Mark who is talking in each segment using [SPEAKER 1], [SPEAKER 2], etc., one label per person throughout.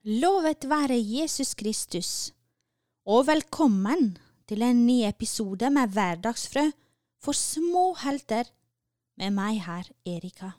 [SPEAKER 1] Lovet være Jesus Kristus, og velkommen til en ny episode med Hverdagsfrø for små helter med meg her, Erika.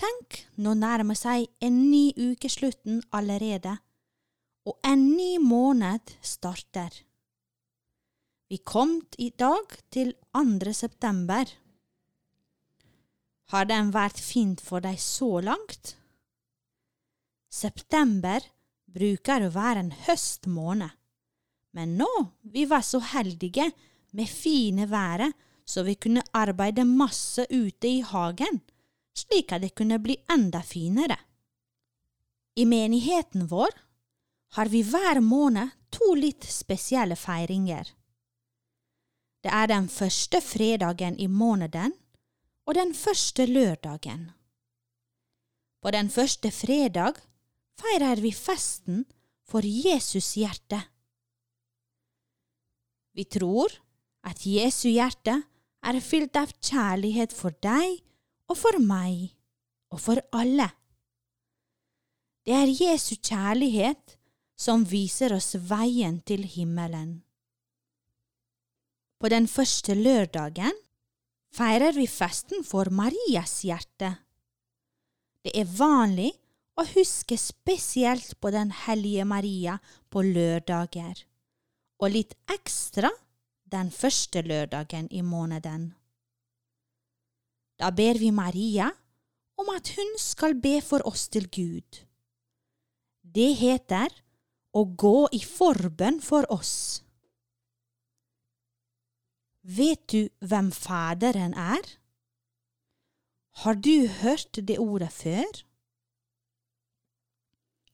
[SPEAKER 1] Tenk, nå nærmer seg en ny uke slutten allerede, og en ny måned starter. Vi kom i dag til 2. september. Har den vært fint for deg så langt? September bruker å være en høstmåned, men nå vi var så heldige med fine været så vi kunne arbeide masse ute i hagen, slik at det kunne bli enda finere. I menigheten vår har vi hver måned to litt spesielle feiringer. Det er den første fredagen i måneden og den første lørdagen. På den første fredag feirer vi festen for Jesus hjerte. Vi tror at Jesu hjerte er fylt av kjærlighet for deg og for meg og for alle. Det er Jesu kjærlighet som viser oss veien til himmelen. På den første lørdagen feirer vi festen for Marias hjerte. Det er vanlig og huske spesielt på Den hellige Maria på lørdager, og litt ekstra den første lørdagen i måneden. Da ber vi Maria om at hun skal be for oss til Gud. Det heter å gå i forbønn for oss. Vet du hvem Faderen er? Har du hørt det ordet før?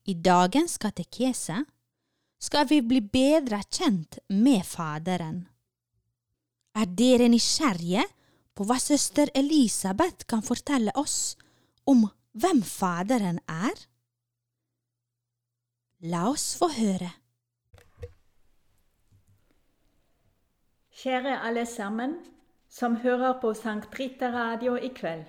[SPEAKER 1] I dagens katekese skal vi bli bedre kjent med Faderen. Er dere nysgjerrige på hva søster Elisabeth kan fortelle oss om hvem Faderen er? La oss få høre.
[SPEAKER 2] Kjære alle sammen som hører på Sankt Rita Radio i kveld.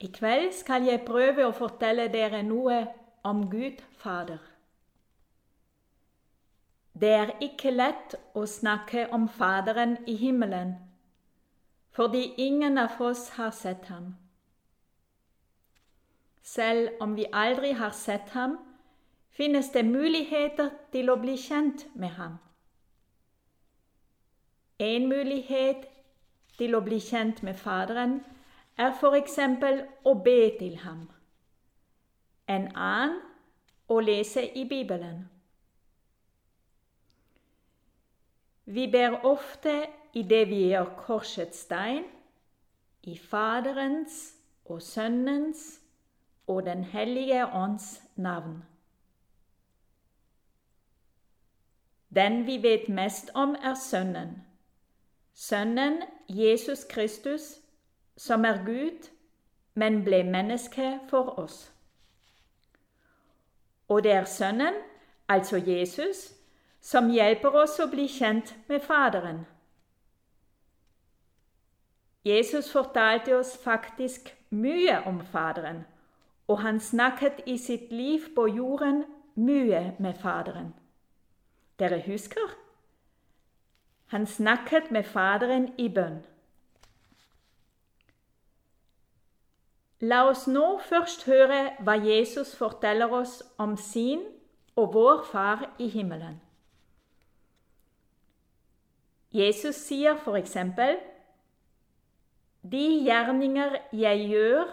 [SPEAKER 2] I kveld skal jeg prøve å fortelle dere noe om Gud Fader. Det er ikke lett å snakke om Faderen i himmelen, fordi ingen av oss har sett ham. Selv om vi aldri har sett ham, finnes det muligheter til å bli kjent med ham. En mulighet til å bli kjent med Faderen er f.eks. å be til ham. En annen å lese i Bibelen. Vi ber ofte i det vi gjør korsets stein, i Faderens og Sønnens og Den hellige ånds navn. Den vi vet mest om, er Sønnen. Sønnen Jesus Kristus som er Gud, men ble menneske for oss. Og det er Sønnen, altså Jesus, som hjelper oss å bli kjent med Faderen. Jesus fortalte oss faktisk mye om Faderen, og han snakket i sitt liv på jorden mye med Faderen. Dere husker? Han snakket med Faderen i bønn. La oss nå først høre hva Jesus forteller oss om sin og vår Far i himmelen. Jesus sier f.eks.: De gjerninger jeg gjør,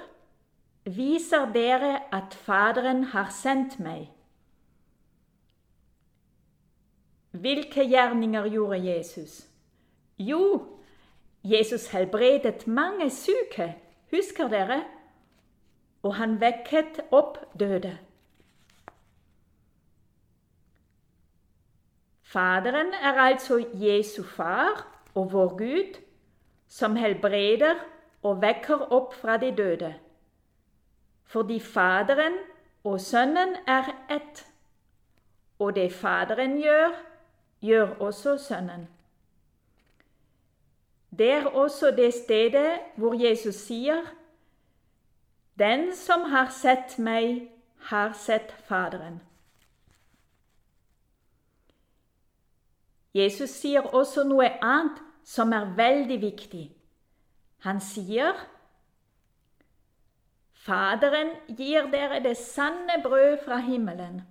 [SPEAKER 2] viser dere at Faderen har sendt meg. Hvilke gjerninger gjorde Jesus? Jo, Jesus helbredet mange syke. Husker dere? Og han vekket opp døde. Faderen er altså Jesu far og vår Gud, som helbreder og vekker opp fra de døde. Fordi Faderen og Sønnen er ett, og det Faderen gjør, gjør også Sønnen. Det er også det stedet hvor Jesus sier Den som har sett meg, har sett Faderen. Jesus sier også noe annet som er veldig viktig. Han sier Faderen gir dere det sanne brød fra himmelen.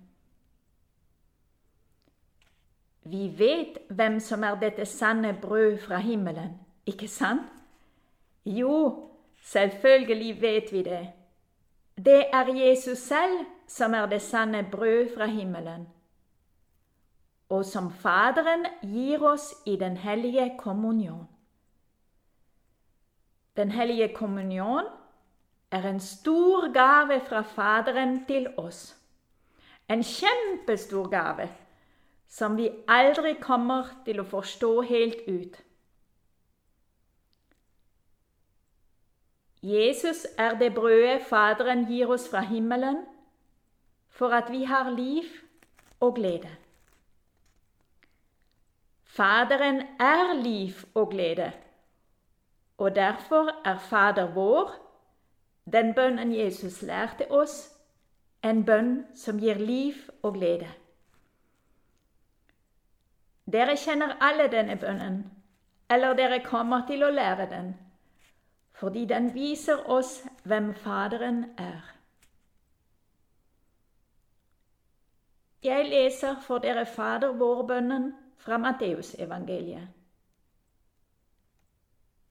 [SPEAKER 2] Vi vet hvem som er dette sanne brød fra himmelen, ikke sant? Jo, selvfølgelig vet vi det. Det er Jesus selv som er det sanne brød fra himmelen og som Faderen gir oss i Den hellige kommunion. Den hellige kommunion er en stor gave fra Faderen til oss. En kjempestor gave som vi aldri kommer til å forstå helt ut. Jesus er det brødet Faderen gir oss fra himmelen for at vi har liv og glede. Faderen er liv og glede, og derfor er Fader vår, den bønnen Jesus lærte oss, en bønn som gir liv og glede. Dere kjenner alle denne bønnen, eller dere kommer til å lære den, fordi den viser oss hvem Faderen er. Jeg leser for dere Fader vår-bønnen fra Matteusevangeliet.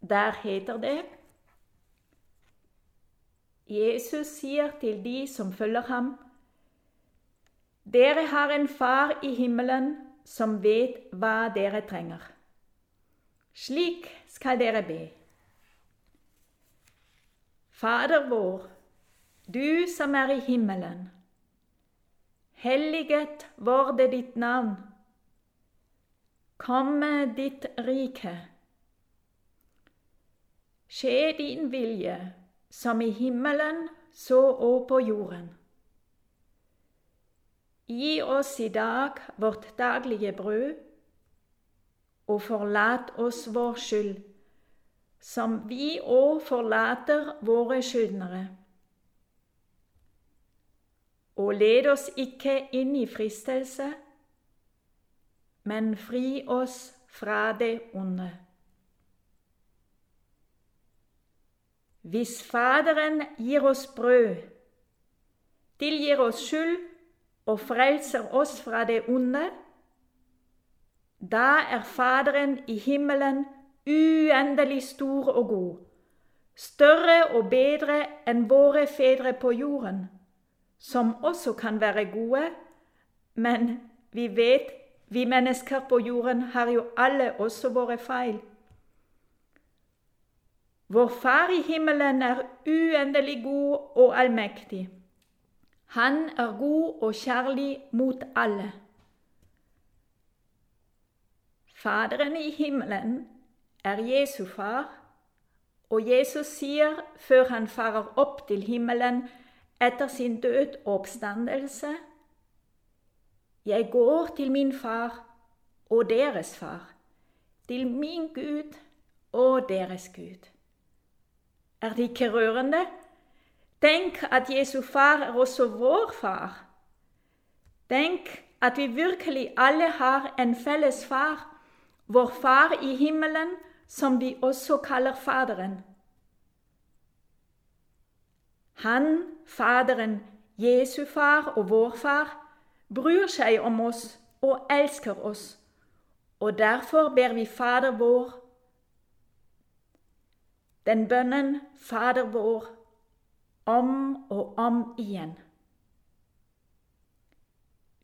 [SPEAKER 2] Der heter det Jesus sier til de som følger ham, Dere har en far i himmelen som vet hva dere trenger. Slik skal dere be. Fader vår, du som er i himmelen. Helliget vorde ditt navn. Komme ditt rike. Skje din vilje, som i himmelen, så og på jorden. Gi oss i dag vårt daglige brød, og forlat oss vår skyld, som vi òg forlater våre skyldnere. Og led oss ikke inn i fristelse, men fri oss fra det onde. Hvis Faderen gir oss brød, tilgir oss skyld og frelser oss fra det onde, da er Faderen i himmelen uendelig stor og god, større og bedre enn våre fedre på jorden, som også kan være gode, men vi vet vi mennesker på jorden har jo alle også våre feil. Vår Far i himmelen er uendelig god og allmektig. Han er god og kjærlig mot alle. Faderen i himmelen er Jesu far, og Jesus sier før han farer opp til himmelen etter sin død og oppstandelse jeg går til min far og deres far, til min Gud og deres Gud. Er det ikke rørende? Tenk at Jesu far er også vår far. Tenk at vi virkelig alle har en felles far, vår far i himmelen, som vi også kaller Faderen. Han, Faderen, Jesu far og vår far, bryr seg om oss og elsker oss, og derfor ber vi Fader vår, den bønnen Fader vår, om og om igjen.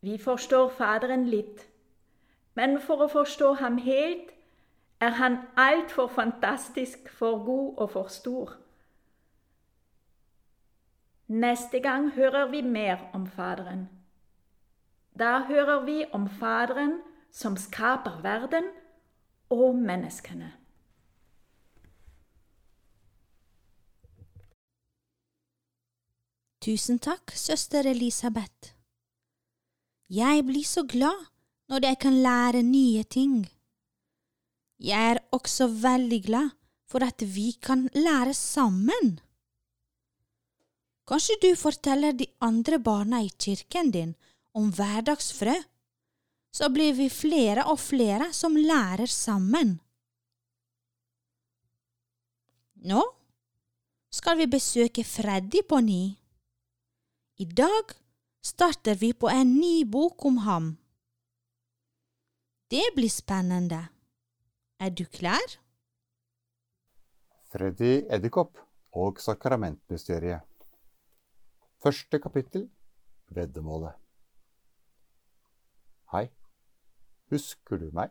[SPEAKER 2] Vi forstår Faderen litt, men for å forstå ham helt er han altfor fantastisk, for god og for stor. Neste gang hører vi mer om Faderen. Da hører vi om Faderen som skaper verden og menneskene.
[SPEAKER 1] Tusen takk, søster Elisabeth. Jeg blir så glad når jeg kan lære nye ting. Jeg er også veldig glad for at vi kan lære sammen. Kanskje du forteller de andre barna i kirken din om hverdagsfrø? Så blir vi flere og flere som lærer sammen. Nå skal vi besøke Freddy på ny. I dag starter vi på en ny bok om ham. Det blir spennende. Er du klar?
[SPEAKER 3] Freddy Edderkopp og sakramentmysteriet. Første kapittel Veddemålet. Hei, husker du meg?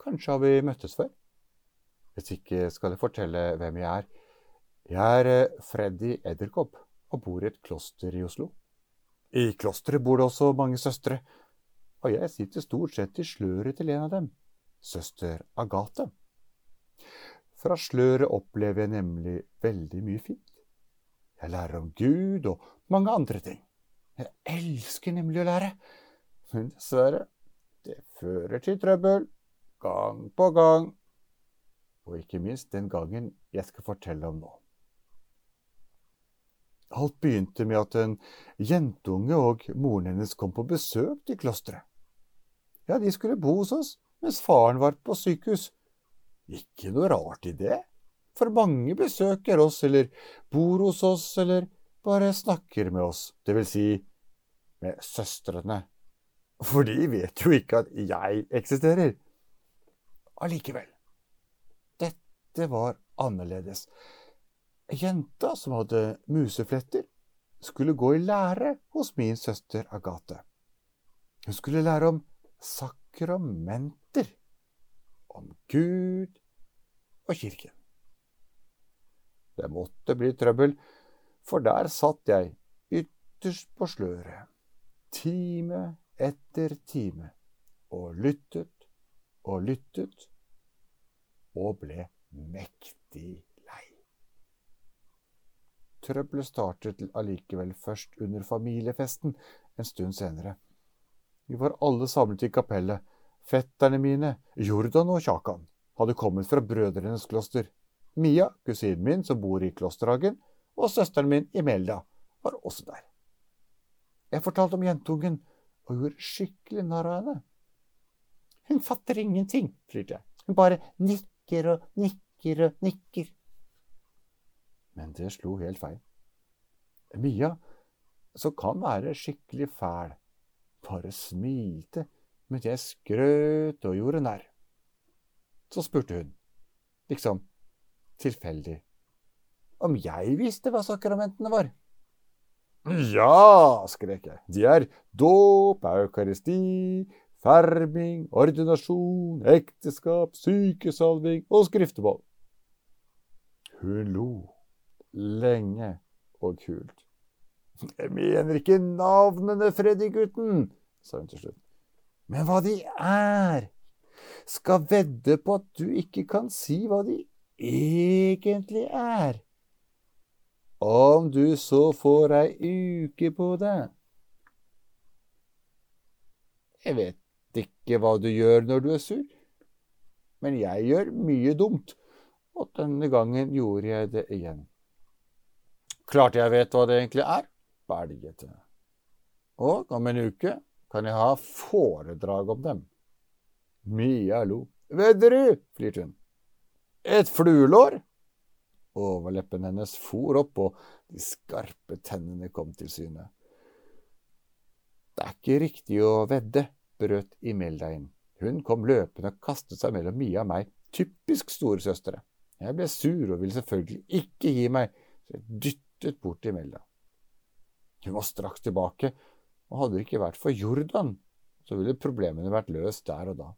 [SPEAKER 3] Kanskje har vi møttes før? Hvis ikke skal jeg fortelle hvem jeg er. Jeg er eh, Freddy Edderkopp og bor i et kloster i Oslo. I klosteret bor det også mange søstre, og jeg sitter stort sett i sløret til en av dem, søster Agathe. Fra sløret opplever jeg nemlig veldig mye fint. Jeg lærer om Gud og mange andre ting. Jeg elsker nemlig å lære, men dessverre, det fører til trøbbel, gang på gang, og ikke minst den gangen jeg skal fortelle om nå. Alt begynte med at en jentunge og moren hennes kom på besøk til klosteret. Ja, de skulle bo hos oss mens faren var på sykehus. Ikke noe rart i det, for mange besøker oss eller bor hos oss eller bare snakker med oss, det vil si med søstrene, for de vet jo ikke at jeg eksisterer. Allikevel, dette var annerledes. Jenta som hadde musefletter, skulle gå i lære hos min søster Agathe. Hun skulle lære om sakramenter, om Gud og kirken. Det måtte bli trøbbel, for der satt jeg ytterst på sløret, time etter time, og lyttet og lyttet, og ble mektig lei. Trøbbelet startet allikevel først under familiefesten en stund senere. Vi var alle samlet i kapellet. Fetterne mine, Jordan og Kjakan, hadde kommet fra brødrenes kloster. Mia, kusinen min som bor i klosterhagen, og søsteren min Imelda var også der. Jeg fortalte om jentungen og gjorde skikkelig narr av henne. Hun fatter ingenting, flirte jeg. Hun bare nikker og nikker og nikker. Men det slo helt feil. Mia, som kan være skikkelig fæl, bare smilte mens jeg skrøt og gjorde narr. Så spurte hun, liksom tilfeldig, om jeg visste hva sakramentene var. Ja, skrek jeg, de er dåp, eukaristi, ferming, ordinasjon, ekteskap, sykesalving og skriftebånd. Hun lo lenge og kult. Jeg mener ikke navnene, Freddy-gutten, sa hun til slutt, men hva de er. Skal vedde på at du ikke kan si hva de egentlig er. Om du så får ei uke på deg. Jeg vet ikke hva du gjør når du er sur, men jeg gjør mye dumt, og denne gangen gjorde jeg det igjen. Klart jeg vet hva det egentlig er. Belgete. Og om en uke kan jeg ha foredrag om dem. Mia lo. Vedder du? flirte hun. Et fluelår? Overleppen hennes for opp, og de skarpe tennene kom til syne. Det er ikke riktig å vedde, brøt Imelda inn. Hun kom løpende og kastet seg mellom Mia og meg, typisk storesøstre. Jeg ble sur og ville selvfølgelig ikke gi meg, så jeg dyttet bort Imelda. Hun var straks tilbake, og hadde det ikke vært for Jordan, så ville problemene vært løst der og da.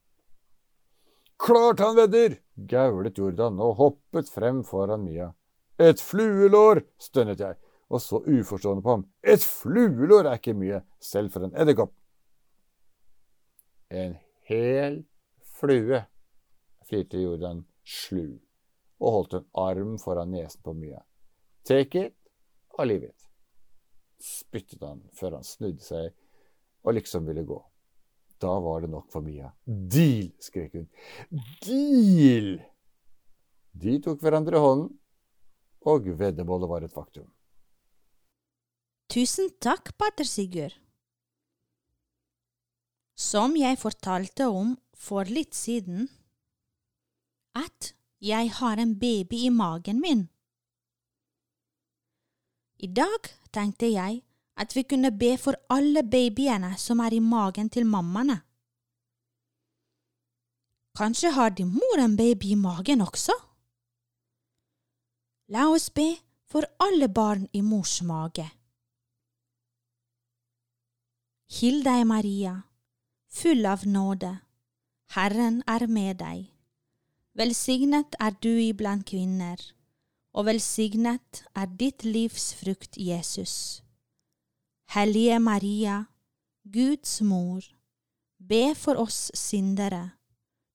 [SPEAKER 3] Klart han vedder! gaulet Jordan og hoppet frem foran Mia. Et fluelår! stønnet jeg, og så uforstående på ham. Et fluelår er ikke mye, selv for en edderkopp. En hel flue, flirte Jordan slu og holdt en arm foran nesen på Mia. Take it av livet. Spyttet han før han snudde seg og liksom ville gå. Da var det nok for Mia. Deal! skrek hun. Deal! De tok hverandre i hånden, og veddemålet var et faktum.
[SPEAKER 1] Tusen takk, pater Sigurd. Som jeg fortalte om for litt siden, at jeg har en baby i magen min. I dag tenkte jeg at vi kunne be for alle babyene som er i magen til mammaene. Kanskje har din mor en baby i magen også? La oss be for alle barn i mors mage. Hill deg, Maria, full av nåde, Herren er med deg. Velsignet er du iblant kvinner, og velsignet er ditt livs frukt, Jesus. Hellige Maria, Guds mor, be for oss syndere,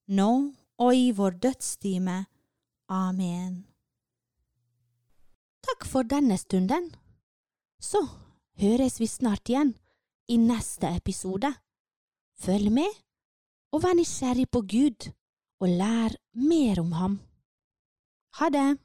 [SPEAKER 1] nå og i vår dødstime. Amen. Takk for denne stunden. Så høres vi snart igjen i neste episode. Følg med, og vær nysgjerrig på Gud, og lær mer om ham. Ha det!